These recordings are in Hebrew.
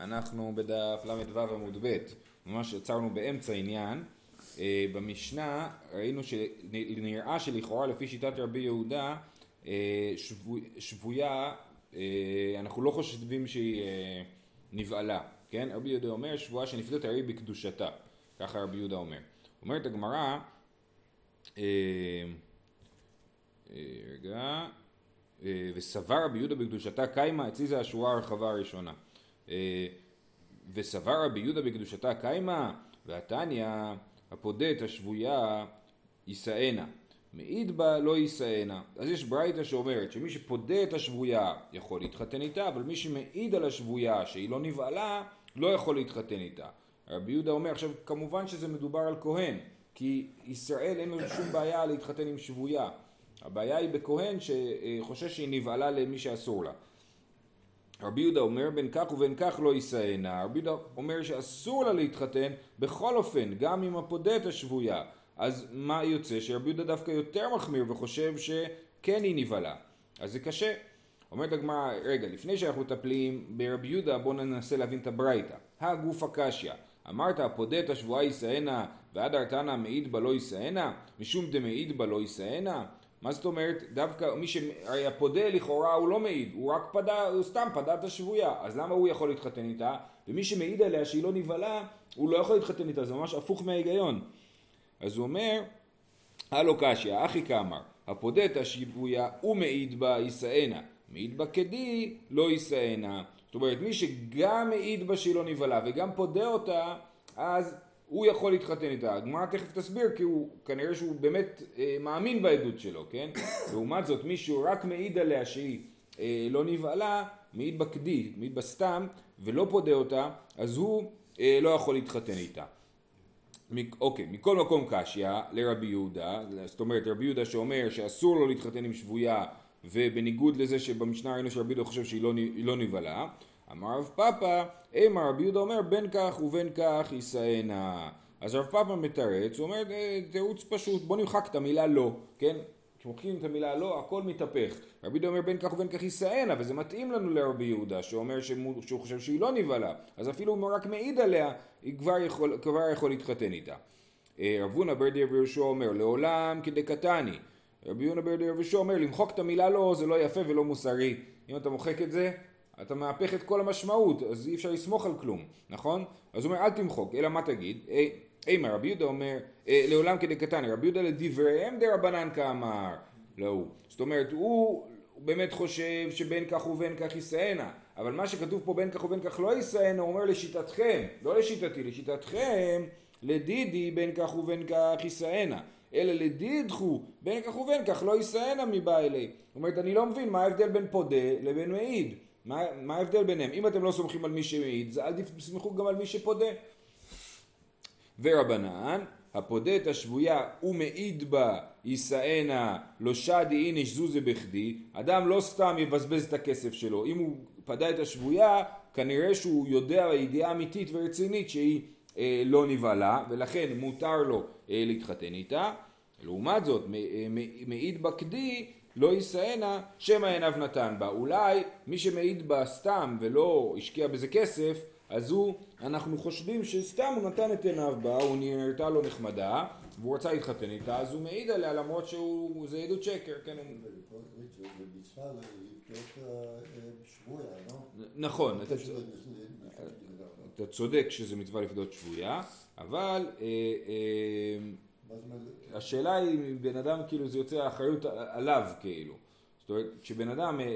אנחנו בדף ל"ו עמוד ב', ממש עצרנו באמצע עניין. אה, במשנה ראינו שנראה שלכאורה לפי שיטת רבי יהודה אה, שבויה, אה, אנחנו לא חושבים שהיא נבעלה, כן? רבי יהודה אומר שבועה שנפדות הרי בקדושתה, ככה רבי יהודה אומר. אומרת הגמרא, רגע, וסבר רבי יהודה בקדושתה קיימה, אצלי זה השורה הרחבה הראשונה. אה, וסבר רבי יהודה בקדושתה קיימה, והתניא הפודה את השבויה יישאנה. מעיד בה לא יישאנה. אז יש ברייתא שאומרת שמי שפודה את השבויה יכול להתחתן איתה, אבל מי שמעיד על השבויה שהיא לא נבעלה, לא יכול להתחתן איתה. רבי יהודה אומר, עכשיו כמובן שזה מדובר על כהן, כי ישראל אין לו שום בעיה להתחתן עם שבויה. הבעיה היא בכהן שחושש שהיא נבעלה למי שאסור לה. רבי יהודה אומר בין כך ובין כך לא יישאנה, רבי יהודה אומר שאסור לה להתחתן בכל אופן, גם עם הפודת השבויה. אז מה יוצא? שרבי יהודה דווקא יותר מחמיר וחושב שכן היא נבהלה. אז זה קשה. אומרת הגמרא, רגע, לפני שאנחנו מטפלים ברבי יהודה, בואו ננסה להבין את הברייתא. הגוף הקשיא. אמרת הפודת השבועה יישאנה ועד ארתנא מעיד בה לא יישאנה? משום דמעיד בה לא יישאנה? מה זאת אומרת? דווקא מי שהיה פודה לכאורה הוא לא מעיד, הוא רק פדה, הוא סתם פדה את השבויה, אז למה הוא יכול להתחתן איתה? ומי שמעיד עליה שהיא לא נבהלה, הוא לא יכול להתחתן איתה, זה ממש הפוך מההיגיון. אז הוא אומר, הלו קשיא, אחי כאמר, את השבויה ומעיד בה יישאנה, מעיד בה כדי לא יישאנה. זאת אומרת, מי שגם מעיד בה שהיא לא נבהלה וגם פודה אותה, אז הוא יכול להתחתן איתה. הגמרא תכף תסביר כי הוא, כנראה שהוא באמת אה, מאמין בעדות שלו, כן? לעומת זאת, מי שהוא רק מעיד עליה שהיא אה, לא נבעלה, מעיד בקדי, מעיד בסתם, ולא פודה אותה, אז הוא אה, לא יכול להתחתן איתה. אוקיי, מכל מקום קשיא לרבי יהודה, זאת אומרת רבי יהודה שאומר שאסור לו להתחתן עם שבויה ובניגוד לזה שבמשנה ראינו שרבי יהודה חושב שהיא לא, לא נבהלה, אמר רב פאפא, אימה רבי יהודה אומר בין כך ובין כך יישאנה. אז רב פאפא מתרץ, הוא אומר אה, תירוץ פשוט, בוא נמחק את המילה לא, כן? כשמוחקים את המילה לא, הכל מתהפך. רבי יהודה אומר בין כך ובין כך יישאנה, וזה מתאים לנו לרבי יהודה, שאומר שהוא חושב שהיא לא נבהלה, אז אפילו אם הוא רק מעיד עליה, היא כבר יכול, כבר יכול להתחתן איתה. אה, רב הונא ברדי רבי יהושע אומר, לעולם כדקתני. רבי יהודה ברדי רבי יהושע אומר, למחוק את המילה לא זה לא יפה ולא מוסרי. אם אתה מוחק את זה, אתה מהפך את כל המשמעות, אז אי אפשר לסמוך על כלום, נכון? אז הוא אומר אל תמחוק, אלא מה תגיד? אימה רבי יהודה אומר, אה, לעולם כדקתני, רבי יהודה לדבריהם דרבנן כאמר, לא הוא. זאת אומרת, הוא באמת חושב שבין כך ובין כך יישאנה, אבל מה שכתוב פה בין כך ובין כך לא יישאנה, הוא אומר לשיטתכם, לא לשיטתי, לשיטתכם, לדידי בין כך ובין כך יישאנה. אלא לדידחו בין כך ובין כך לא יישאנה מבא אלי. זאת אומרת, אני לא מבין מה ההבדל בין פודה לבין מעיד. מה, ההבדל ביניהם? אם אתם לא סומכים על מי שמעיד, אל תסמכו גם על מי שפודה. ורבנן, הפודה את השבויה ומעיד בה יישאנה לא שדי איניש זוזה בכדי, אדם לא סתם יבזבז את הכסף שלו, אם הוא פדה את השבויה, כנראה שהוא יודע ידיעה אמיתית ורצינית שהיא אה, לא נבהלה, ולכן מותר לו אה, להתחתן איתה. לעומת זאת, אה, מעיד בקדי לא יישאנה שמא עיניו נתן בה. אולי מי שמעיד בה סתם ולא השקיע בזה כסף, אז הוא, אנחנו חושבים שסתם הוא נתן את עיניו בה, הוא נראתה לו נחמדה, והוא רצה להתחתן איתה, אז הוא מעיד עליה למרות שהוא, זה עדות שקר, כן. נכון, אתה צודק שזה מצווה לפדות שבויה, אבל אה, אה, השאלה היא אם בן אדם כאילו זה יוצא האחריות עליו כאילו. זאת אומרת, כשבן אדם, אה, אה,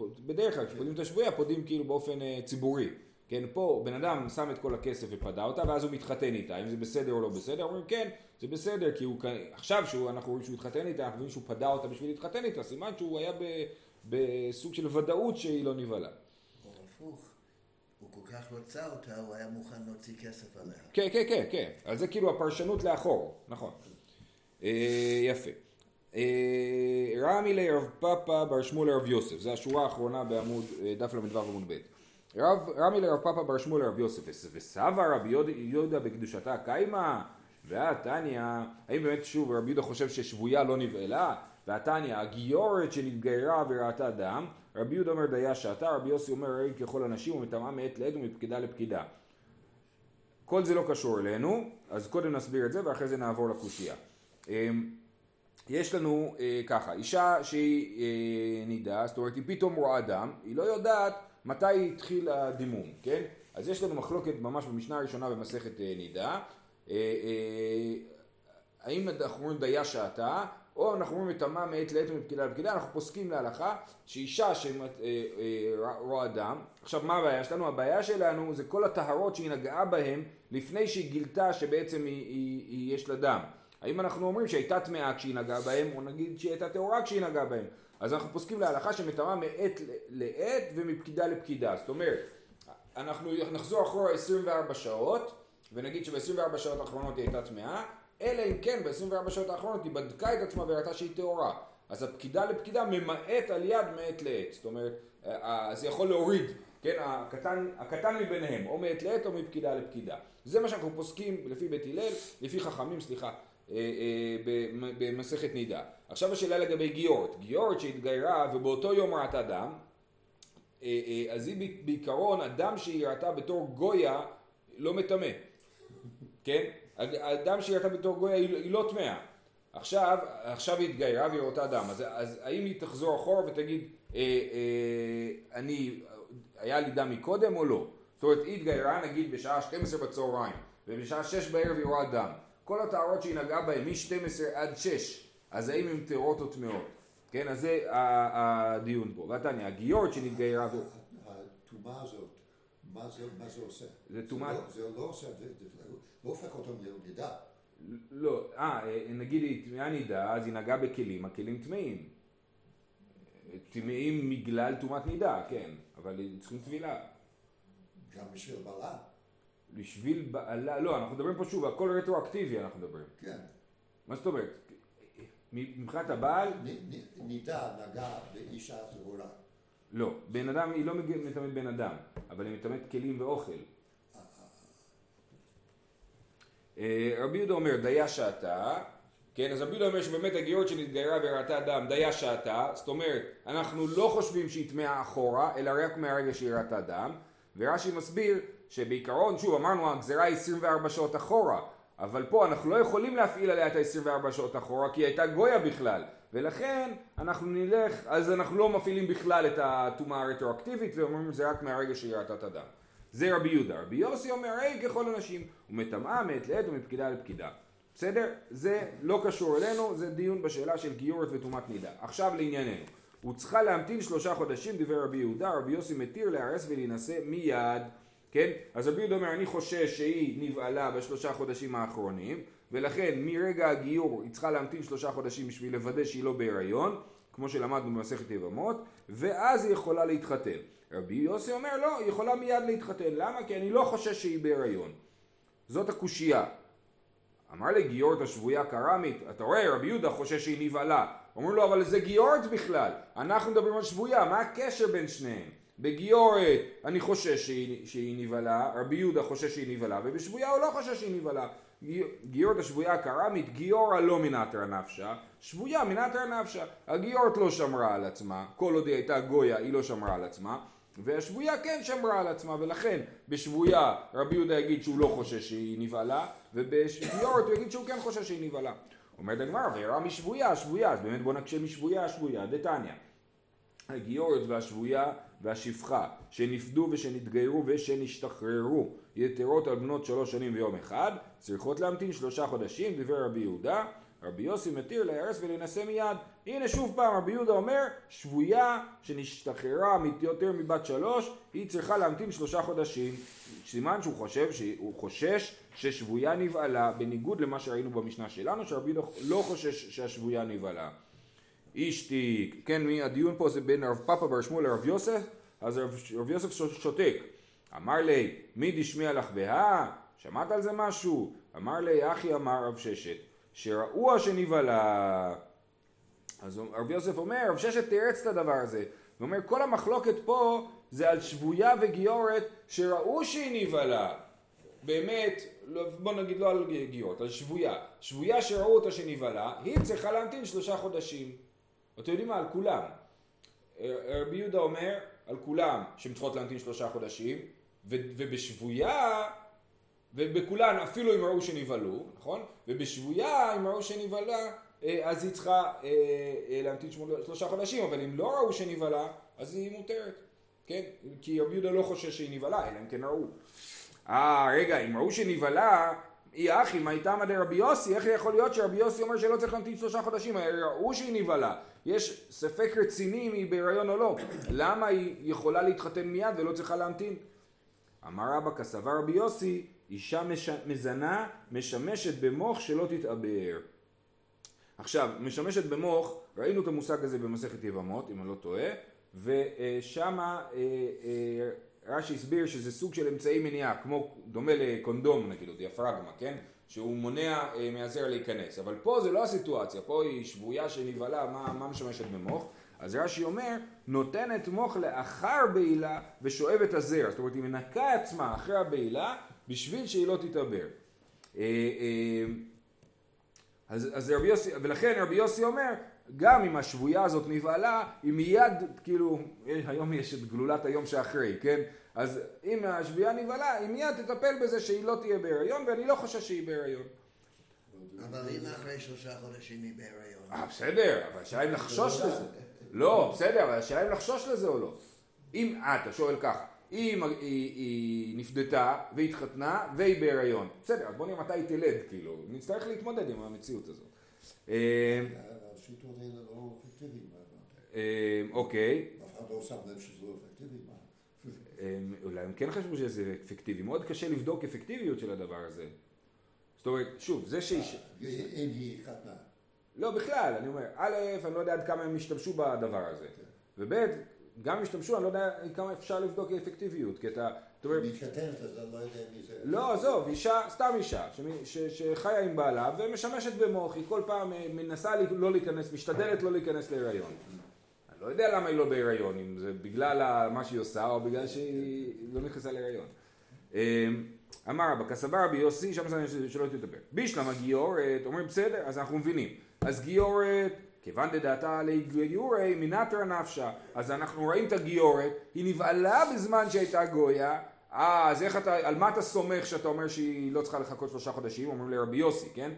אה, בדרך כלל כשפודים את השבויה פודים כאילו באופן ציבורי. כן, פה בן אדם שם את כל הכסף ופדה אותה ואז הוא מתחתן איתה, אם זה בסדר או לא בסדר, אומרים כן, זה בסדר, כי הוא, עכשיו שאנחנו רואים שהוא התחתן איתה, אנחנו רואים שהוא פדה אותה בשביל להתחתן איתה, סימן שהוא היה בסוג של ודאות שהיא לא נבהלה. הפוך. כל כך רוצה אותה, הוא היה מוכן להוציא כסף עליה. כן, כן, כן, כן. אז זה כאילו הפרשנות לאחור, נכון. אה, יפה. אה, רמי לרב פאפא בר שמואל לרב יוסף, זו השורה האחרונה בעמוד, אה, דף ל"ו עמוד ב'. רב, רמי לרב פאפא בר שמואל לרב יוסף, וסבא רבי יהודה בקדושתה קיימה, והתניא, האם באמת שוב רבי יהודה חושב ששבויה לא נבעלה? והתניא, הגיורת שנתגיירה וראתה דם, רבי יהודה אומר דיה שעתה, רבי יוסי אומר ראי ככל הנשים ומטמאה מעת לעת ומפקידה לפקידה. כל זה לא קשור אלינו, אז קודם נסביר את זה ואחרי זה נעבור לקושייה. אמ, יש לנו אה, ככה, אישה שהיא אה, נידה, זאת אומרת היא פתאום רואה דם, היא לא יודעת מתי התחיל הדימום, כן? אז יש לנו מחלוקת ממש במשנה הראשונה במסכת אה, נידה, האם אנחנו אומרים דיה שעתה, או אנחנו אומרים מטמאה מעת לעת ומפקידה לפקידה, אנחנו פוסקים להלכה שאישה שרואה דם, עכשיו מה הבעיה שלנו? הבעיה שלנו זה כל הטהרות שהיא נגעה בהן לפני שהיא גילתה שבעצם היא, היא, היא, יש לה דם. האם אנחנו אומרים שהייתה טמאה כשהיא נגעה בהם, או נגיד שהיא הייתה טהורה כשהיא נגעה בהם. אז אנחנו פוסקים להלכה שמטמאה מעת לעת ומפקידה לפקידה. זאת אומרת, אנחנו נחזור אחורה 24 שעות, ונגיד שב-24 שעות האחרונות היא הייתה טמאה, אלא אם כן ב-24 שעות האחרונות היא בדקה את עצמה וראתה שהיא טהורה. אז הפקידה לפקידה ממעט על יד מעת לעת. זאת אומרת, אה, אה, זה יכול להוריד, כן, הקטן, הקטן מביניהם, או מעת לעת או מפקידה לפקידה. זה מה שאנחנו פוסקים לפי בית הלל, לפי חכמים, סליחה, אה, במסכת נידה. עכשיו השאלה לגבי גיורת. גיורת שהתגיירה ובאותו יום ראתה דם, אז היא בעיקרון, הדם שהיא ראתה בתור גויה לא מטמא. כן? הדם שהיא ראתה בתור גויה היא לא טמאה. עכשיו, עכשיו היא התגיירה והיא ראתה דם, אז, אז האם היא תחזור אחורה ותגיד, אה, אה, אני, היה לי דם מקודם או לא? זאת אומרת, היא התגיירה נגיד בשעה 12 בצהריים, ובשעה 6 בערב היא רואה דם. כל הטהרות שהיא נגעה בהן מ-12 עד 6, אז האם הן טהורות או טמאות? כן, אז זה הדיון פה. ועתניא, הגיורת שנתגיירה... הטומאה הזאת, מה זה, מה זה עושה? זה טומאה... זה לא עושה, זה לא הופך אותם לנידה. לא, אה, נגיד היא טמאה נידה, אז היא נגעה בכלים, הכלים טמאים. טמאים בגלל טומאת נידה, כן, אבל הם צריכים טבילה. גם בשביל בעלה. בשביל בעלה, לא, אנחנו מדברים פה שוב, הכל רטרואקטיבי אנחנו מדברים. כן. מה זאת אומרת? מבחינת הבעל... נידה נגעה באישה טהורה. לא, בן אדם, היא לא מטמאת בן אדם, אבל היא מטמאת כלים ואוכל. אה, רבי יהודה אומר, דיה שעתה, כן, אז רבי יהודה אומר שבאמת הגיורת שנתגיירה וראתה דם, דיה שעתה, זאת אומרת, אנחנו לא חושבים שהיא טמאה אחורה, אלא רק מהרגע שהיא ראתה דם, ורש"י מסביר שבעיקרון, שוב, אמרנו, הגזירה היא 24 שעות אחורה, אבל פה אנחנו לא יכולים להפעיל עליה את ה-24 שעות אחורה, כי היא הייתה גויה בכלל, ולכן אנחנו נלך, אז אנחנו לא מפעילים בכלל את הטומאה הרטרואקטיבית, ואומרים זה רק מהרגע ראתה את הדם. זה רבי יהודה. רבי יוסי אומר, היי ככל הנשים, ומטמאה מעת לעת ומפקידה לפקידה. בסדר? זה לא קשור אלינו, זה דיון בשאלה של גיורת וטומאת נידה. עכשיו לענייננו. הוא צריכה להמתין שלושה חודשים, דיבר רבי יהודה, רבי יוסי מתיר להרס ולהינשא מיד. כן? אז רבי יהודה אומר, אני חושש שהיא נבהלה בשלושה חודשים האחרונים, ולכן מרגע הגיור היא צריכה להמתין שלושה חודשים בשביל לוודא שהיא לא בהיריון, כמו שלמדנו במסכת יבמות, ואז היא יכולה להתחתן. רבי יוסי אומר לא, היא יכולה מיד להתחתן, למה? כי אני לא חושש שהיא בהיריון. זאת הקושייה. אמר לי גיורת השבויה קרמית, אתה רואה רבי יהודה חושש שהיא נבהלה. אומרים לו אבל זה גיורת בכלל, אנחנו מדברים על שבויה, מה הקשר בין שניהם? בגיורת אני חושש שהיא, שהיא נבהלה, רבי יהודה חושש שהיא נבהלה, ובשבויה הוא לא חושש שהיא נבהלה. גיורת השבויה קרמית, גיורא לא מנתרא נפשה, שבויה מנתרא נפשה. הגיורת לא שמרה על עצמה, כל עוד היא הייתה גויה היא לא שמרה על עצמה. והשבויה כן שמרה על עצמה ולכן בשבויה רבי יהודה יגיד שהוא לא חושש שהיא נבהלה ובגיורת הוא יגיד שהוא כן חושש שהיא נבהלה. אומרת הגמרא וירא משבויה שבויה אז באמת בוא נקשה משבויה שבויה דתניא הגיורת והשבויה והשפחה שנפדו ושנתגיירו ושנשתחררו יתרות על בנות שלוש שנים ויום אחד צריכות להמתין שלושה חודשים דבר רבי יהודה רבי יוסי מתיר להרס ולהינשא מיד. הנה שוב פעם רבי יהודה אומר, שבויה שנשתחררה יותר מבת שלוש, היא צריכה להמתין שלושה חודשים. סימן שהוא חושב, שהוא חושש ששבויה נבהלה, בניגוד למה שראינו במשנה שלנו, שרבי יהודה לא חושש שהשבויה נבהלה. אשתי, כן, מי, הדיון פה זה בין רב פאפה בר שמואל לרב יוסף, אז רב, רב יוסף שותק. אמר לי, מי דשמיע לך בהא? שמעת על זה משהו? אמר לי, אחי אמר רב ששת. שראו שנבהלה. אז רבי יוסף אומר, רב ששת תירץ את הדבר הזה. הוא אומר, כל המחלוקת פה זה על שבויה וגיורת שראו שהיא נבהלה. באמת, לא, בוא נגיד לא על גיורת, על שבויה. שבויה שראו אותה שנבהלה, היא צריכה להמתין שלושה חודשים. אתם יודעים מה? על כולם. רבי יהודה אומר על כולם שהן צריכות להמתין שלושה חודשים, ובשבויה, ובכולן אפילו אם ראו שנבהלו, נכון? ובשבויה אם ראו שנבהלה, אה, אז היא צריכה אה, אה, להמתין שלושה חודשים, אבל אם לא ראו שנבהלה, אז היא מותרת, כן? כי רבי יהודה לא חושש שהיא נבהלה, אלא אם כן ראו. אה, רגע, אם ראו שנבהלה, אי אחי, מה איתמא דרבי יוסי, איך יכול להיות שרבי יוסי אומר שלא צריך להמתין שלושה חודשים, ראו שהיא נבהלה, יש ספק רציני אם היא בהיריון או לא, למה היא יכולה להתחתן מיד ולא צריכה להמתין? אמר רבא כסבר רבי יוסי, אישה מש... מזנה משמשת במוח שלא תתעבר. עכשיו, משמשת במוח, ראינו את המושג הזה במסכת יבמות, אם אני לא טועה, ושמה אה, אה, רש"י הסביר שזה סוג של אמצעי מניעה, כמו, דומה לקונדום נגיד, או דיאפרגמה, כן? שהוא מונע אה, מהזרע להיכנס. אבל פה זה לא הסיטואציה, פה היא שבויה שנבהלה, מה, מה משמשת במוח? אז רש"י אומר, נותנת מוח לאחר בעילה ושואבת הזרע. זאת אומרת, היא מנקה עצמה אחרי הבעילה בשביל שהיא לא תתעבר. אה, אה, אז, אז רבי יוסי, ולכן רבי יוסי אומר, גם אם השבויה הזאת נבהלה, היא מיד, כאילו, היום יש את גלולת היום שאחרי, כן? אז אם השבויה נבהלה, היא מיד תטפל בזה שהיא לא תהיה בהיריון, ואני לא חושב שהיא בהיריון. אבל אם אחרי שלושה חודשים היא בהיריון. אה, בסדר, אבל השאלה אם לחשוש לזה. לא, בסדר, אבל השאלה אם לחשוש לזה או לא. אם, אה, אתה שואל ככה, היא, היא, היא נפדתה והתחתנה והיא בהיריון, בסדר, אז בוא נראה מתי היא תלד, כאילו, נצטרך להתמודד עם המציאות הזאת. אה, השיטות האלה לא אפקטיביים. אה, אוקיי. אף אחד לא שם לב שזה לא אפקטיבי. אה, אולי הם כן חשבו שזה אפקטיבי, מאוד קשה לבדוק אפקטיביות של הדבר הזה. זאת אומרת, שוב, זה שאיש... אם היא התחתנה. לא, בכלל, אני אומר, א', אני לא יודע עד כמה הם השתמשו בדבר הזה, וב', גם השתמשו, אני לא יודע כמה אפשר לבדוק אפקטיביות, כי אתה... היא מתחתנת, אז אני לא יודע מי זה. לא, עזוב, אישה, סתם אישה, שחיה עם בעלה ומשמשת במוח, היא כל פעם אה, מנסה לא להיכנס, משתדלת לא להיכנס להיריון. אני לא יודע למה היא לא בהיריון, אם זה בגלל מה שהיא עושה או בגלל שהיא לא נכנסה להיריון. אמ, אמר רבא, כסבר רבי יוסי, שם זה שלא תדבר. בישלמה גיורת, אומרים בסדר, אז אנחנו מבינים. אז גיורת, כיוון דדעתה לגיורי מנטרה נפשה. אז אנחנו רואים את הגיורת, היא נבהלה בזמן שהייתה גויה, אה, אז איך אתה, על מה אתה סומך שאתה אומר שהיא לא צריכה לחכות שלושה חודשים? אומרים לרבי יוסי, כן?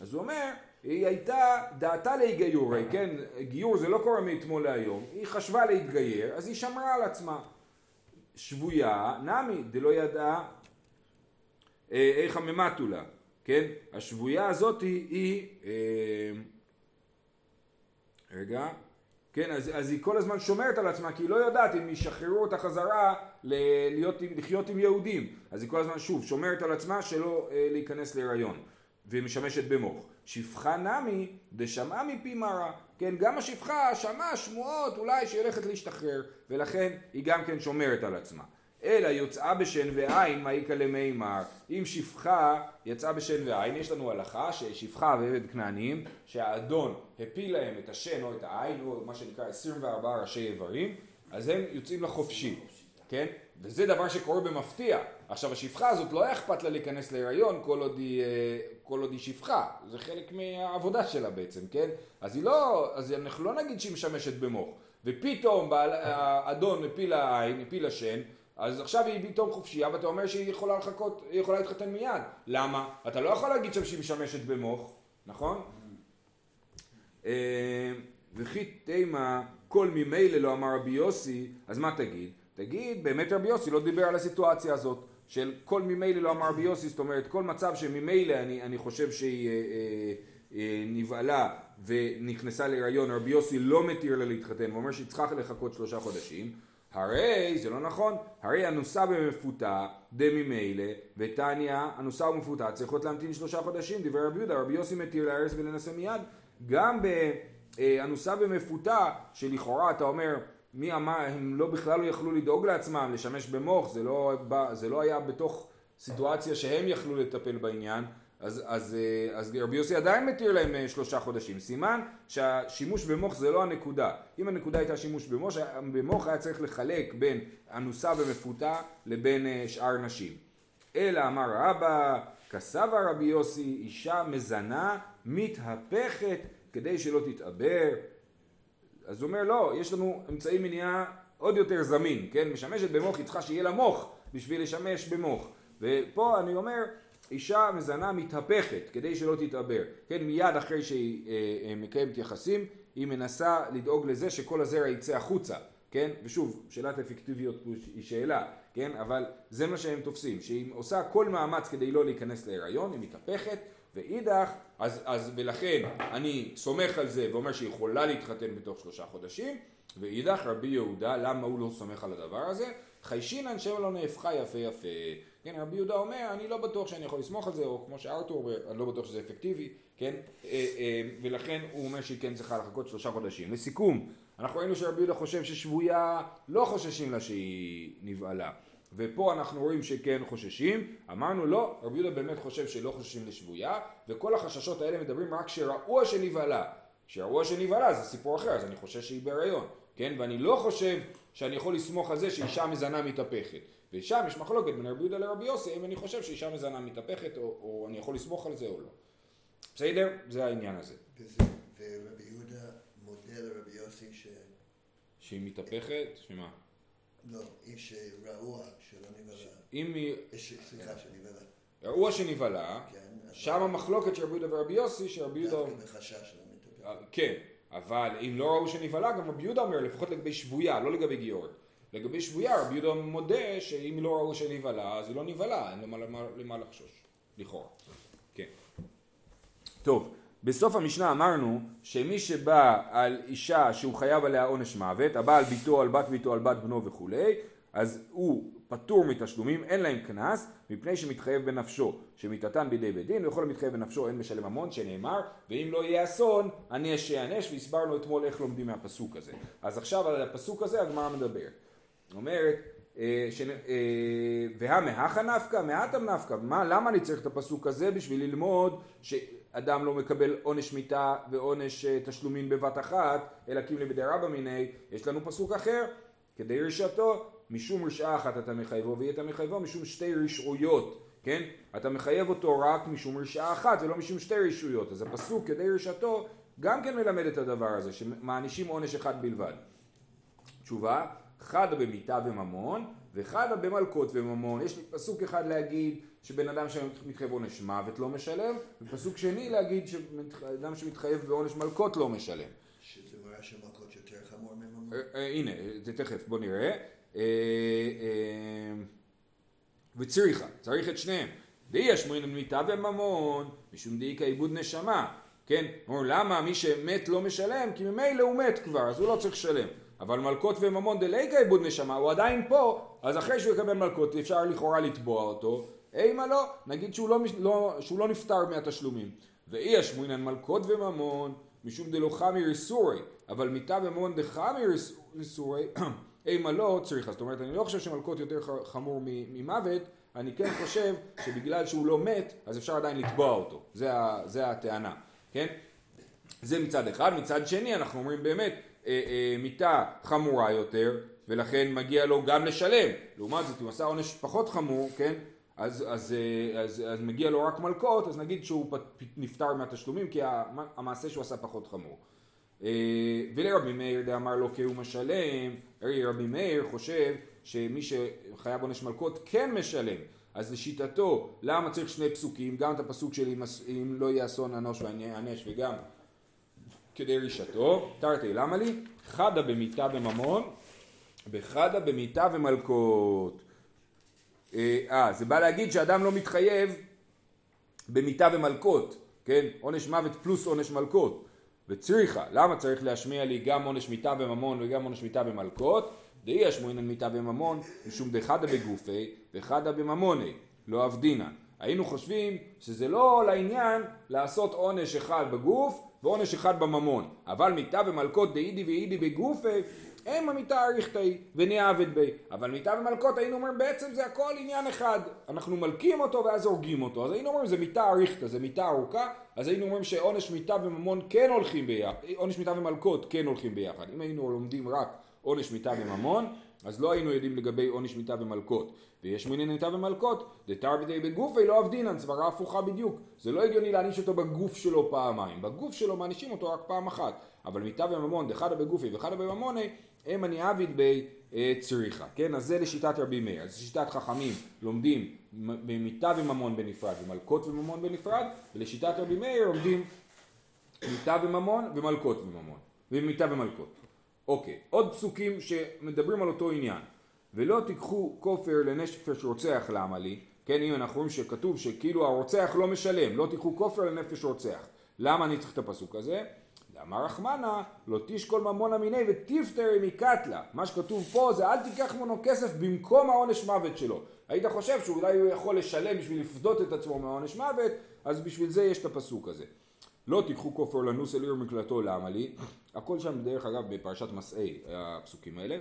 אז הוא אומר, היא הייתה דעתה להיגיורי, כן? גיור זה לא קורה מאתמול להיום, היא חשבה להתגייר, אז היא שמרה על עצמה. שבויה, נמי, דלא ידעה אה, איך הממתו לה, כן? השבויה הזאת היא, היא אה, רגע, כן, אז, אז היא כל הזמן שומרת על עצמה כי היא לא יודעת אם ישחררו אותה חזרה להיות, לחיות עם יהודים. אז היא כל הזמן שוב שומרת על עצמה שלא אה, להיכנס להיריון. והיא משמשת במוח. שפחה נמי דשמעה מפי מרה. כן, גם השפחה שמעה שמועות אולי שהיא הולכת להשתחרר. ולכן היא גם כן שומרת על עצמה. אלא יוצאה בשן ועין, מה יקלה מימר. אם שפחה יצאה בשן ועין, יש לנו הלכה ששפחה ועבד כנענים, שהאדון הפיל להם את השן או את העין, או מה שנקרא 24 ראשי איברים, אז הם יוצאים לחופשי, כן? וזה דבר שקורה במפתיע. עכשיו השפחה הזאת לא היה אכפת לה להיכנס להיריון כל עוד היא, אה, כל עוד היא שפחה, זה חלק מהעבודה שלה בעצם, כן? אז היא לא, אז אנחנו לא נגיד שהיא משמשת במוח. ופתאום האדון הפיל העין, הפיל השן, אז עכשיו היא פתאום חופשייה ואתה אומר שהיא יכולה לחכות, היא יכולה להתחתן מיד. למה? אתה לא יכול להגיד שם שהיא משמשת במוח, נכון? אה, וכי תימה כל ממילא לא אמר רבי יוסי, אז מה תגיד? תגיד, באמת רבי יוסי לא דיבר על הסיטואציה הזאת של כל ממילא לא אמר רבי יוסי, זאת אומרת כל מצב שממילא אני, אני חושב שהיא אה, אה, אה, נבהלה ונכנסה להיריון, רבי יוסי לא מתיר לה להתחתן, הוא אומר שהיא צריכה לחכות שלושה חודשים הרי זה לא נכון, הרי אנוסה במפותה דממילא ותניא אנוסה ומפותה צריכות להמתין שלושה חודשים דברי רבי יהודה. רבי יוסי מתיר להרס ולנסה מיד. גם באנוסה במפותה שלכאורה אתה אומר מי אמר הם לא בכלל לא יכלו לדאוג לעצמם לשמש במוח זה לא, זה לא היה בתוך סיטואציה שהם יכלו לטפל בעניין אז, אז, אה, אז רבי יוסי עדיין מתיר להם אה, שלושה חודשים. סימן שהשימוש במוח זה לא הנקודה. אם הנקודה הייתה שימוש במוח, במוח היה צריך לחלק בין אנוסה ומפותה לבין אה, שאר נשים. אלא אמר רבא, כסבה רבי יוסי, אישה מזנה מתהפכת כדי שלא תתעבר. אז הוא אומר לא, יש לנו אמצעי מניעה עוד יותר זמין, כן? משמשת במוח, היא צריכה שיהיה לה מוח בשביל לשמש במוח. ופה אני אומר, אישה מזנה מתהפכת כדי שלא תתעבר, כן? מיד אחרי שהיא אה, אה, מקיימת יחסים, היא מנסה לדאוג לזה שכל הזרע יצא החוצה, כן? ושוב, שאלת אפקטיביות היא שאלה, כן? אבל זה מה שהם תופסים, שהיא עושה כל מאמץ כדי לא להיכנס להיריון, היא מתהפכת, ואידך, אז, אז ולכן אני סומך על זה ואומר שהיא יכולה להתחתן בתוך שלושה חודשים, ואידך רבי יהודה, למה הוא לא סומך על הדבר הזה? חיישינן שם לא נהפכה יפה יפה. כן, רבי יהודה אומר, אני לא בטוח שאני יכול לסמוך על זה, או כמו שארתור אני לא בטוח שזה אפקטיבי, כן? אה, אה, ולכן הוא אומר שהיא כן צריכה לחכות שלושה חודשים. לסיכום, אנחנו ראינו שרבי יהודה חושב ששבויה לא חוששים לה שהיא נבהלה. ופה אנחנו רואים שכן חוששים, אמרנו לא, רבי יהודה באמת חושב שלא חוששים לשבויה, וכל החששות האלה מדברים רק שראו שנבהלה. שראו שנבהלה זה סיפור אחר, אז אני חושש שהיא בהריון, כן? ואני לא חושב שאני יכול לסמוך על זה שאישה מזנה מתהפכת. ושם יש מחלוקת בין רבי יהודה לרבי יוסי, אם אני חושב שאישה מזנה מתהפכת, או, או אני יכול לסמוך על זה או לא. בסדר? זה העניין הזה. ורבי יהודה מודה לרבי יוסי ש... שהיא מתהפכת, שמה? לא, איש רעוע שלא נבהלה. אם היא... איש, סליחה, שנבהלה. ראו שנבהלה, כן. שם המחלוקת של רבי יהודה ורבי יוסי, שרבי יהודה... דווקא בחשש לא. אה, כן, אבל אם לא ראו שנבהלה, גם רבי יהודה אומר, לפחות לגבי שבויה, לא לגבי גיורת. לגבי שבויה, רבי יהודה מודה שאם לא ראו שנבהלה, אז היא לא נבהלה, אין למה, למה, למה לחשוש, לכאורה. כן. טוב, בסוף המשנה אמרנו שמי שבא על אישה שהוא חייב עליה עונש מוות, הבא על ביתו, על בת ביתו, על בת בנו וכולי, אז הוא פטור מתשלומים, אין להם קנס, מפני שמתחייב בנפשו, שמיתתן בידי בית דין, וכל המתחייב בנפשו אין משלם ממון, שנאמר, ואם לא יהיה אסון, אני אשענש, והסברנו אתמול איך לומדים מהפסוק הזה. אז עכשיו על הפסוק הזה הגמרא מדברת. אומרת, אה, ש... אה, והמהכה נפקא, מהתם נפקא, מה, למה אני צריך את הפסוק הזה? בשביל ללמוד שאדם לא מקבל עונש מיתה ועונש אה, תשלומין בבת אחת, אלא קימלי בדי רבא מיני, יש לנו פסוק אחר, כדי רשעתו, משום רשעה אחת אתה מחייבו, ויהיה אתה מחייבו משום שתי רשעויות, כן? אתה מחייב אותו רק משום רשעה אחת ולא משום שתי רשעויות, אז הפסוק כדי רשעתו גם כן מלמד את הדבר הזה, שמענישים עונש אחד בלבד. תשובה, חדה במיתה וממון, וחדה במלקות וממון. יש לי פסוק אחד להגיד שבן אדם שמתחייב עונש מוות לא משלם, ופסוק שני להגיד שאדם שמתחייב בעונש מלקות לא משלם. שזה מראה שמלכות יותר חמור מממון. אה, אה, הנה, זה תכף, בוא נראה. אה, וצריכה, צריך את שניהם. דאי ישמרין מיתה וממון, משום דאיכא עיבוד נשמה. כן? אומרים למה מי שמת לא משלם? כי ממילא הוא מת כבר, אז הוא לא צריך לשלם. אבל מלקות וממון דליקא עיבוד נשמה, הוא עדיין פה, אז אחרי שהוא יקבל מלקות אפשר לכאורה לתבוע אותו. אימה לא, נגיד שהוא לא, לא, שהוא לא נפטר מהתשלומים. ואי ישמרינן מלקות וממון, משום דלא חמי ריסורי, אבל מיתה וממון דחמי ריסורי, אימה לא צריכה. זאת אומרת, אני לא חושב שמלקות יותר חמור ממוות, אני כן חושב שבגלל שהוא לא מת, אז אפשר עדיין לתבוע אותו. זה, זה הטענה, כן? זה מצד אחד. מצד שני, אנחנו אומרים באמת, מיתה חמורה יותר, ולכן מגיע לו גם לשלם. לעומת זאת, אם הוא עשה עונש פחות חמור, כן? אז, אז, אה, אז, אז מגיע לו רק מלקות, אז נגיד שהוא נפטר מהתשלומים, כי המ- המעשה שהוא עשה פחות חמור. אה, ולרבי מאיר דאמר לו כי הוא משלם, הרי רבי מאיר חושב שמי שחייב עונש מלקות כן משלם. אז לשיטתו, למה צריך שני פסוקים? גם את הפסוק של אם, לא יהיה אסון אנוש ואענש וגם כדי רישתו. תרתי למה לי? חדה במיתה וממון וחדה במיתה ומלקות. אה, אה, זה בא להגיד שאדם לא מתחייב במיתה ומלקות, כן? עונש מוות פלוס עונש מלקות. וצריכה, למה צריך להשמיע לי גם עונש מיתה וממון וגם עונש מיתה ומלקות? דאי ישמעינן מיתה וממון, משום דחדה בגופי וחדה בממוני, לא אבדינן. היינו חושבים שזה לא לעניין לעשות עונש אחד בגוף ועונש אחד בממון. אבל מיתה ומלקות דאידי ואידי בגופי, הם המיתה אריכתאי ונעבד בי. אבל מיתה ומלקות היינו אומרים בעצם זה הכל עניין אחד. אנחנו מלקים אותו ואז הורגים אותו. אז היינו אומרים זה מיתה אריכתא, זה מיתה ארוכה. אז היינו אומרים שעונש מיתה וממון כן הולכים ביחד. עונש מיתה ומלקות כן הולכים ביחד. אם היינו לומדים רק עונש מיתה וממון, אז לא היינו יודעים לגבי עונש מיתה ומלקות. ויש מיני מיתה ומלקות, דתר בידי בגופי לא עבדינן, סברה הפוכה בדיוק. זה לא הגיוני להעניש אותו בגוף שלו פעמיים. בגוף שלו מענישים אותו רק פעם אחת. אבל מיתה וממון, דחדה בגופי וחדה בממוני, הם אני עביד בי אה, צריכה. כן, אז זה לשיטת רבי מאיר. אז שיטת חכמים לומדים מיתה וממון בנפרד ומלקות וממון בנפרד, ולשיטת רבי מאיר לומדים מיתה וממון ומלקות וממון. ומיתה ומלקות. אוקיי, עוד פסוקים שמדברים על אותו עניין. ולא תיקחו כופר לנפש רוצח למה לי, כן, אם אנחנו רואים שכתוב שכאילו הרוצח לא משלם, לא תיקחו כופר לנפש רוצח. למה אני צריך את הפסוק הזה? אמר רחמנה, לא תשקול ממון המיני ותפטרי מקטלה. מה שכתוב פה זה אל תיקח ממנו כסף במקום העונש מוות שלו. היית חושב שאולי הוא יכול לשלם בשביל לפדות את עצמו מהעונש מוות, אז בשביל זה יש את הפסוק הזה. לא תיקחו כופר לנוס אל עיר מקלטו למה לי? הכל שם דרך אגב בפרשת מסעי הפסוקים האלה.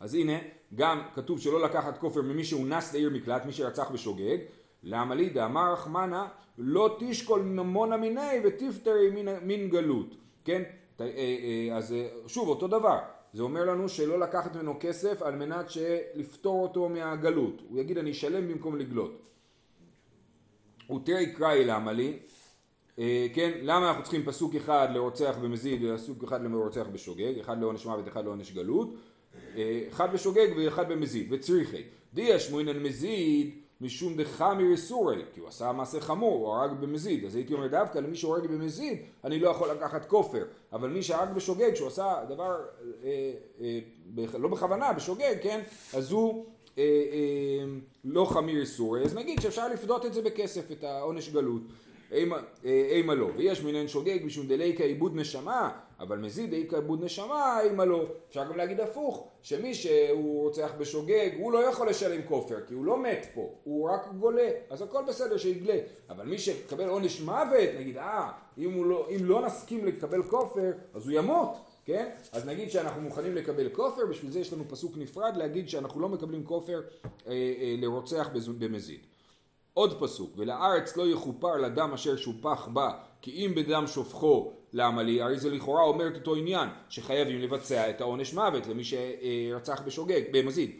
אז הנה, גם כתוב שלא לקחת כופר ממי שאונס לעיר מקלט, מי שרצח בשוגג. למה לי דאמר רחמנה לא תשקול ממונה מיני ותפטרי מן גלות, כן? אה, אה, אז אה, שוב אותו דבר, זה אומר לנו שלא לקחת ממנו כסף על מנת לפטור אותו מהגלות, הוא יגיד אני אשלם במקום לגלות. ותראי קראי למה לי, כן, למה אנחנו צריכים פסוק אחד לרוצח במזיד ופסוק אחד לרוצח בשוגג, אחד לעונש מוות, אחד לעונש גלות, אחד בשוגג ואחד במזיד, וצריכי, דיה שמואינן מזיד משום דחמיר איסורי, כי הוא עשה מעשה חמור, הוא הרג במזיד, אז הייתי אומר דווקא למי שהורג במזיד, אני לא יכול לקחת כופר, אבל מי שהרג בשוגג, שהוא עשה דבר אה, אה, לא בכוונה, בשוגג, כן, אז הוא אה, אה, לא חמיר איסורי, אז נגיד שאפשר לפדות את זה בכסף, את העונש גלות. אימה לא, ויש מינן שוגג משום דליקה עיבוד נשמה, אבל מזיד דליקה עיבוד נשמה, אימה לא. אפשר גם להגיד הפוך, שמי שהוא רוצח בשוגג, הוא לא יכול לשלם כופר, כי הוא לא מת פה, הוא רק גולה, אז הכל בסדר שיגלה. אבל מי שיקבל עונש מוות, נגיד, אה, אם, לא, אם לא נסכים לקבל כופר, אז הוא ימות. כן? אז נגיד שאנחנו מוכנים לקבל כופר, בשביל זה יש לנו פסוק נפרד להגיד שאנחנו לא מקבלים כופר אה, אה, לרוצח במזיד. עוד פסוק, ולארץ לא יכופר לדם אשר שופח בה, כי אם בדם שופכו למה לי, הרי זה לכאורה אומר את אותו עניין, שחייבים לבצע את העונש מוות למי שרצח בשוגג, במזיד.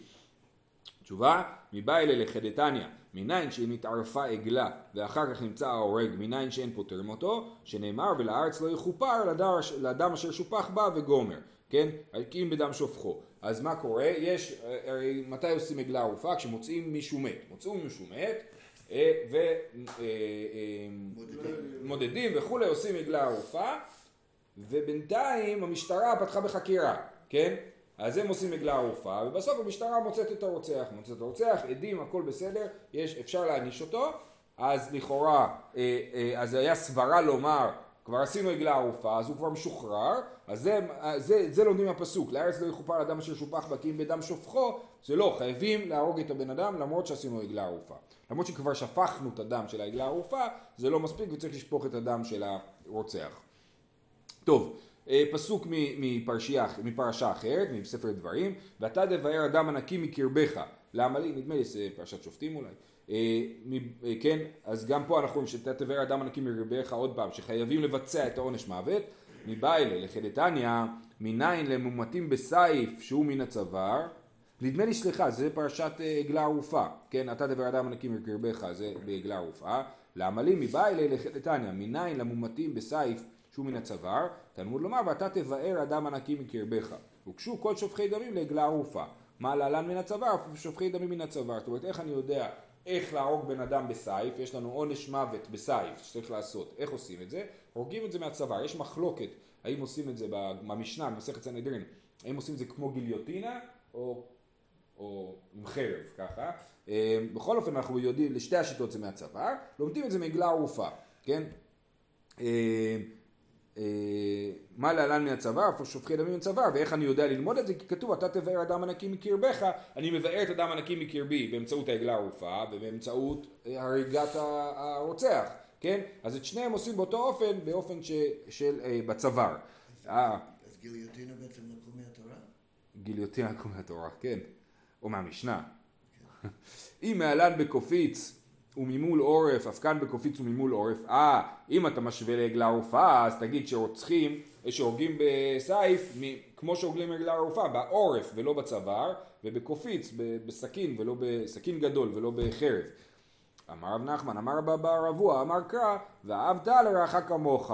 תשובה, מבא אלה לחדתניא, מניין שאם התערפה עגלה ואחר כך נמצא ההורג, מניין שאין פוטרים אותו, שנאמר ולארץ לא יכופר לדם, לדם אשר שופח בה וגומר, כן? אם בדם שופכו. אז מה קורה? יש, הרי מתי עושים עגלה ערופה? כשמוצאים מישהו מת. מוצאו מישהו מת, ומודדים אה, וכולי, עושים עגלה ערופה, ובינתיים המשטרה פתחה בחקירה, כן? אז הם עושים עגלה ערופה, ובסוף המשטרה מוצאת את הרוצח, מוצאת את הרוצח, עדים, הכל בסדר, יש, אפשר להעניש אותו, אז לכאורה, אה, אז היה סברה לומר, כבר עשינו עגלה ערופה, אז הוא כבר משוחרר, אז זה, זה, זה לומדים מהפסוק, לארץ לא יכופר אדם אשר שופח בה כי אם בדם שופכו, זה לא, חייבים להרוג את הבן אדם למרות שעשינו עגלה ערופה. למרות שכבר שפכנו את הדם של העגלה הערופה, זה לא מספיק וצריך לשפוך את הדם של הרוצח. טוב, אה, פסוק מפרשייה, מפרשה אחרת, מספר דברים, ואתה דבער אדם הנקי מקרבך. למה לי? נדמה לי זה פרשת שופטים אולי. אה, אה, כן, אז גם פה אנחנו רואים שאתה תבער אדם הנקי מקרבך עוד פעם, שחייבים לבצע את העונש מוות. מבעילה לחדתניא, מניין למומתים בסייף שהוא מן הצוואר, נדמה לי, סליחה, זה פרשת אה, עגלה ערופה, כן? אתה דבר אדם הנקי מקרבך, זה בעגלה ערופה. למה לי מבא אלי לחטטניה, מניין למומתים בסייף שהוא מן הצוואר, תלמוד לומר, ואתה תבאר אדם הנקי מקרבך. הוגשו כל שופכי דמים לעגלה ערופה. מה להלן מן הצוואר? שופכי דמים מן הצוואר. זאת אומרת, איך אני יודע איך להרוג בן אדם בסייף? יש לנו עונש מוות בסייף שצריך לעשות. איך עושים את זה? הורגים את זה מהצוואר. יש מחלוקת האם עושים את זה במשנה, במסכת סנהדרין, האם עושים את זה כמו גיליוטינה או או עם חרב ככה. אה, בכל אופן אנחנו יודעים, לשתי השיטות זה מהצוואר, לומדים את זה מעגלה ערופה, כן? אה, אה, מה להלן מהצוואר, איפה שופכי דמים מהצוואר, ואיך אני יודע ללמוד את זה? כי כתוב, אתה תבאר אדם הנקי מקרבך, אני מבאר את אדם הנקי מקרבי באמצעות העגלה הערופה ובאמצעות הריגת הרוצח, כן? אז את שניהם עושים באותו אופן, באופן ש, של, בצוואר. אז גיליוטינה בעצם לקחו מהתורה? גיליוטינה לקחו מהתורה, כן. או מהמשנה. אם מעלן בקופיץ וממול עורף, אף כאן בקופיץ וממול עורף, אה, אם אתה משווה לעגלה ערופה, אז תגיד שרוצחים, שהורגים בסייף כמו שהוגלים רגלה ערופה, בעורף ולא בצוואר, ובקופיץ, בסכין ולא בסכין גדול ולא בחרב. אמר רב נחמן, אמר בר רבוע, אמר קרא, ואהבת לרעך כמוך,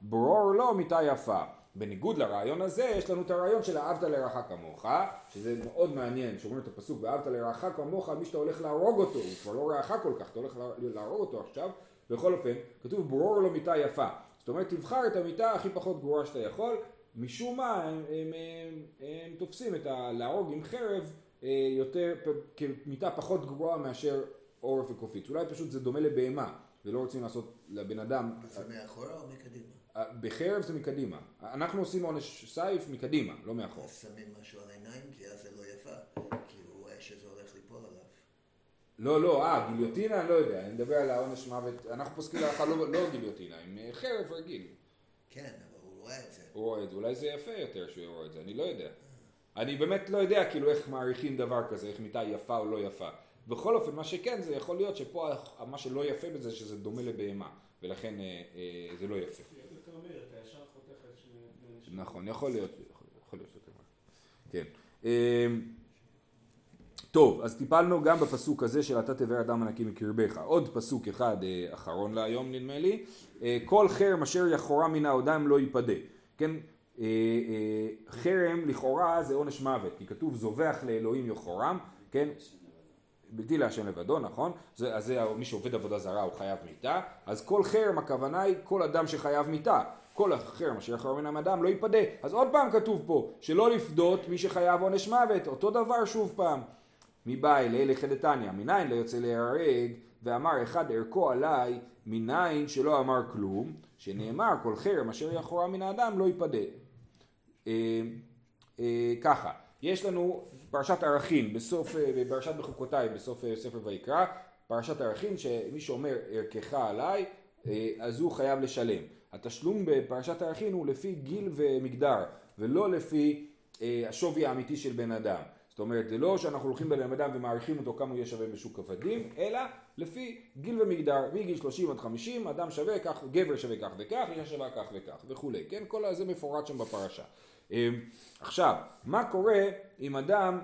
ברור לו מיתה יפה. בניגוד לרעיון הזה, יש לנו את הרעיון של אהבת לרעך כמוך, שזה מאוד מעניין, שאומרים את הפסוק, ואהבת לרעך כמוך, מי שאתה הולך להרוג אותו, הוא כבר לא רעך כל כך, אתה הולך להרוג אותו עכשיו, בכל אופן, כתוב ברור לו מיתה יפה. זאת אומרת, תבחר את המיטה הכי פחות גרועה שאתה יכול, משום מה הם, הם, הם, הם תופסים את ה... להרוג עם חרב אה, יותר, כמיטה פחות גרועה מאשר עורף וקופיץ. אולי פשוט זה דומה לבהמה, ולא רוצים לעשות לבן אדם, אז זה מאחורה או מקדימה? בחרב זה מקדימה. אנחנו עושים עונש סייף מקדימה, לא מאחור. שמים משהו על העיניים, כי אז זה לא יפה. כי הוא רואה שזה הולך ליפול עליו. לא, לא, אה, גיליוטינה, אני לא יודע, אני מדבר על העונש מוות, אנחנו פוסקים להלכה לא, לא גיליוטינה, עם אה, חרב רגיל. כן, אבל הוא רואה את זה. הוא רואה את זה, אולי זה יפה יותר שהוא רואה את זה, אני לא יודע. אני באמת לא יודע כאילו איך מעריכים דבר כזה, איך מיטה יפה או לא יפה. בכל אופן, מה שכן, זה יכול להיות שפה מה שלא יפה בזה, שזה דומה לבהמה, ולכן אה, אה, זה לא יפה. מהיר, אתה ישר. נכון, יכול להיות, יכול, להיות יותר. כן. אמ, טוב, אז טיפלנו גם בפסוק הזה של אתה תבער אדם הנקי מקרבך. עוד פסוק אחד אה, אחרון להיום נדמה לי. אה, כל חרם אשר יחורה מן האדם לא ייפדה. כן, אה, חרם לכאורה זה עונש מוות, כי כתוב זובח לאלוהים יחורם, כן? בלתי להשם לבדו, נכון? זה, אז זה מי שעובד עבודה זרה הוא חייב מיתה, אז כל חרם הכוונה היא כל אדם שחייב מיתה. כל החרם אשר יחרום מן האדם לא ייפדה. אז עוד פעם כתוב פה, שלא לפדות מי שחייב עונש מוות, אותו דבר שוב פעם. מבא אלי לחדתניא, מניין לא יוצא להיהרג, ואמר אחד ערכו עליי, מניין שלא אמר כלום, שנאמר כל חרם אשר יחורה מן האדם לא ייפדה. אה, אה, ככה, יש לנו פרשת ערכים בסוף, אה, בפרשת בחוקותיי בסוף אה, ספר ויקרא, פרשת ערכים שמי שאומר ערכך עליי אה, אז הוא חייב לשלם. התשלום בפרשת ערכים הוא לפי גיל ומגדר ולא לפי השווי האמיתי של בן אדם. זאת אומרת זה לא שאנחנו הולכים בן אדם ומעריכים אותו כמה הוא יהיה שווה בשוק עבדים אלא לפי גיל ומגדר מגיל 30 עד 50 אדם שווה כך, גבר שווה כך וכך, אישה שווה כך וכך וכולי, כן? כל זה מפורט שם בפרשה. אה, עכשיו, מה קורה אם אדם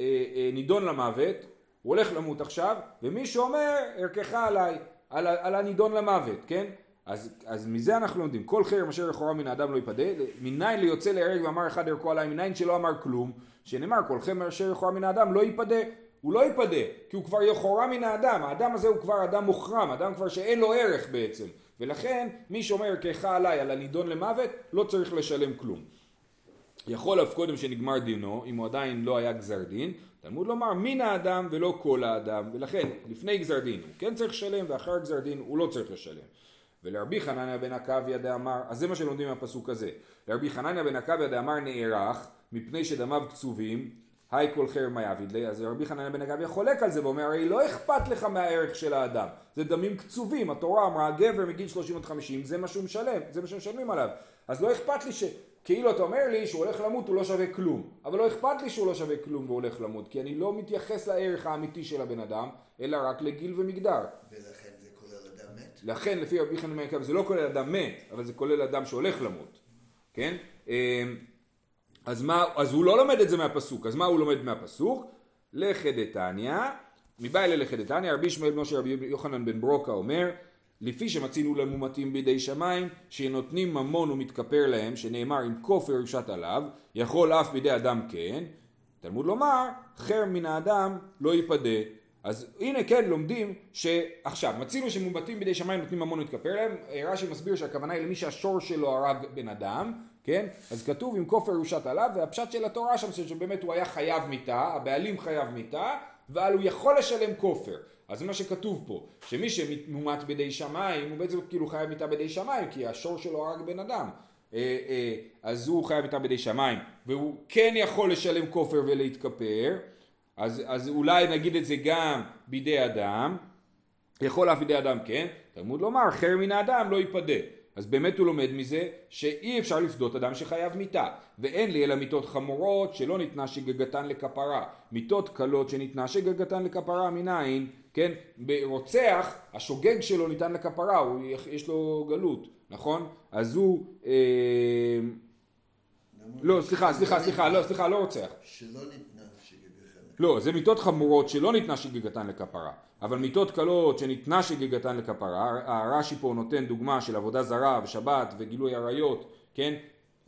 אה, אה, נידון למוות, הוא הולך למות עכשיו, ומישהו אומר, ערכך עליי, על, על הנידון למוות, כן? אז, אז מזה אנחנו לומדים, כל חרם אשר לכאורה מן האדם לא ייפדה, מניין ליוצא להרג ואמר אחד ערכו עליי, מניין שלא אמר כלום, שנאמר כל חרם אשר לכאורה מן האדם לא ייפדה, הוא לא ייפדה, כי הוא כבר לכאורה מן האדם, האדם הזה הוא כבר אדם מוחרם, אדם כבר שאין לו ערך בעצם, ולכן מי שאומר ערכך עליי על הנידון למוות, לא צריך לשלם כלום. יכול אף קודם שנגמר דינו, אם הוא עדיין לא היה גזר דין, תלמוד לומר מן האדם ולא כל האדם, ולכן לפני גזר דין הוא כן צריך לשלם, ואחר גזר דין הוא לא צריך לשלם. ולרבי חנניה בן עקביה דאמר, אז זה מה שלומדים מהפסוק הזה. לרבי חנניה בן עקביה דאמר נערך, מפני שדמיו קצובים, היי כל חרם יעביד לי, אז רבי חנניה בן עקביה חולק על זה ואומר, הרי לא אכפת לך מהערך של האדם, זה דמים קצובים, התורה אמרה, גבר מגיל 30 עד 50, זה מה שהוא משלם, זה מה שמשלמים עליו. אז לא אכפת לי ש... כאילו אתה אומר לי שהוא הולך למות הוא לא שווה כלום, אבל לא אכפת לי שהוא לא שווה כלום והוא הולך למות, כי אני לא מתייחס לערך האמיתי של הבן אדם, אלא רק לגיל ומגדר. ולכן זה כולל אדם מת. לכן לפי רבי בן עקביה זה לא כולל אדם מת, אבל זה כולל אדם שהולך למות, כן? אמ, אז, מה, אז הוא לא לומד את זה מהפסוק, אז מה הוא לומד מהפסוק? לחדתניא, מבא אלה לחדתניא, רבי ישמעאל בנו של רבי יוחנן בן ברוקה אומר, לפי שמצינו למומתים בידי שמיים, שנותנים ממון ומתכפר להם, שנאמר אם כופר יושת עליו, יכול אף בידי אדם כן, תלמוד לומר, חר מן האדם לא ייפדה. אז הנה כן לומדים שעכשיו מצינו שמומתים בידי שמיים נותנים ממון ומתכפר להם, רש"י מסביר שהכוונה היא למי שהשור שלו הרג בן אדם, כן? אז כתוב אם כופר יושת עליו, והפשט של התורה שם שבאמת הוא היה חייב מיתה, הבעלים חייב מיתה, אבל הוא יכול לשלם כופר. אז מה שכתוב פה, שמי שמומת בידי שמיים הוא בעצם כאילו חייב מיתה בידי שמיים, כי השור שלו הרג בן אדם. אה, אה, אז הוא חייב מיתה בידי שמיים, והוא כן יכול לשלם כופר ולהתכפר, אז, אז אולי נגיד את זה גם בידי אדם, יכול אף בידי אדם כן, תלמוד לומר חר מן האדם לא ייפדה. אז באמת הוא לומד מזה שאי אפשר לפדות אדם שחייב מיתה. ואין לי אלא מיתות חמורות שלא ניתנה שגגתן לכפרה. מיתות קלות שניתנה שגגתן לכפרה מנין כן ברוצח השוגג שלו ניתן לכפרה הוא יש לו גלות נכון אז הוא אה, נו, לא, סליחה, סליחה, סליחה, לא, סליחה, לא רוצח. שלא ניתנה שגגתן. לא, זה מיתות חמורות שלא ניתנה שגיגתן לכפרה, אבל מיתות קלות שניתנה שגיגתן לכפרה, הרש"י פה נותן דוגמה של עבודה זרה ושבת וגילוי עריות, כן?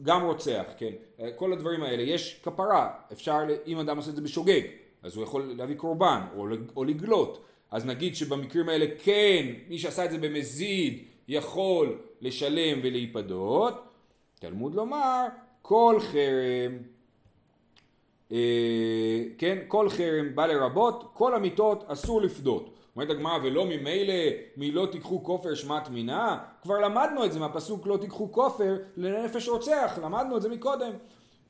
גם רוצח, כן? כל הדברים האלה, יש כפרה, אפשר, אם אדם עושה את זה בשוגג, אז הוא יכול להביא קורבן או, או לגלות, אז נגיד שבמקרים האלה כן, מי שעשה את זה במזיד יכול לשלם ולהיפדות, תלמוד לומר, כל חרם אה, כן, כל חרם בא לרבות, כל המיתות אסור לפדות. אומרת הגמרא, ולא ממילא מלא תיקחו כופר שמט מינה? כבר למדנו את זה מהפסוק לא תיקחו כופר לנפש רוצח, למדנו את זה מקודם.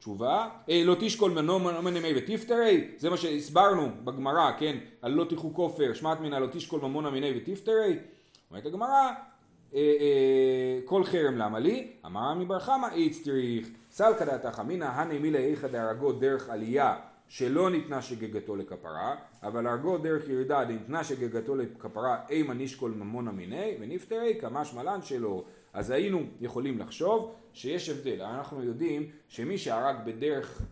תשובה, אה, לא תשקול מנו מנמי ותפטרי, זה מה שהסברנו בגמרא, כן, על לא תיקחו כופר, שמט מינה לא תשקול ממון מיני ותפטרי. אומרת הגמרא, אה, אה, כל חרם למה לי? אמר עמי בר חמא איץ צריך סלקא דעתך אמינא הני מילי איכא דהרגו דרך עלייה שלא ניתנה שגגתו לכפרה, אבל הרגו דרך ירידה דניתנה שגגתו לכפרה אימה נשקול ממונה מיני ונפטרי כמשמע לן שלא. אז היינו יכולים לחשוב שיש הבדל, אנחנו יודעים שמי שהרג בדרך,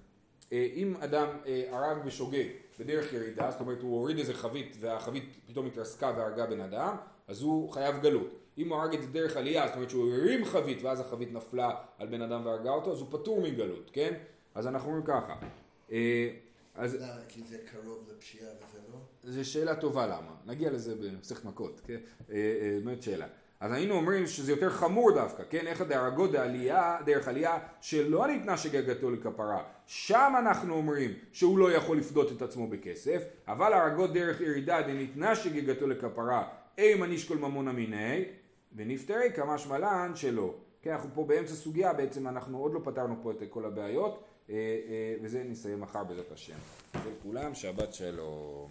אה, אם אדם אה, הרג בשוגג בדרך ירידה, זאת אומרת הוא הוריד איזה חבית והחבית פתאום התרסקה והרגה בן אדם, אז הוא חייב גלות. אם הוא הרג את זה דרך עלייה, זאת אומרת שהוא הרים חבית ואז החבית נפלה על בן אדם והרגה אותו, אז הוא פטור מגלות, כן? אז אנחנו אומרים ככה. אז... למה? כי זה קרוב לפשיעה וזה לא? זו שאלה טובה למה. נגיע לזה במסכת מכות, כן? אה, אה, באמת שאלה. אז היינו אומרים שזה יותר חמור דווקא, כן? איך דהרגו דעלייה, דרך עלייה שלא ניתנה שגגתו לכפרה. שם אנחנו אומרים שהוא לא יכול לפדות את עצמו בכסף, אבל הרגו דרך ירידה דניתנה שגגתו לכפרה אימה נשקול ממונה מיני, ונפטרי כמשמע לן שלא. כן, אנחנו פה באמצע סוגיה, בעצם אנחנו עוד לא פתרנו פה את כל הבעיות, וזה נסיים מחר בעזרת השם. לכולם, שבת שלום.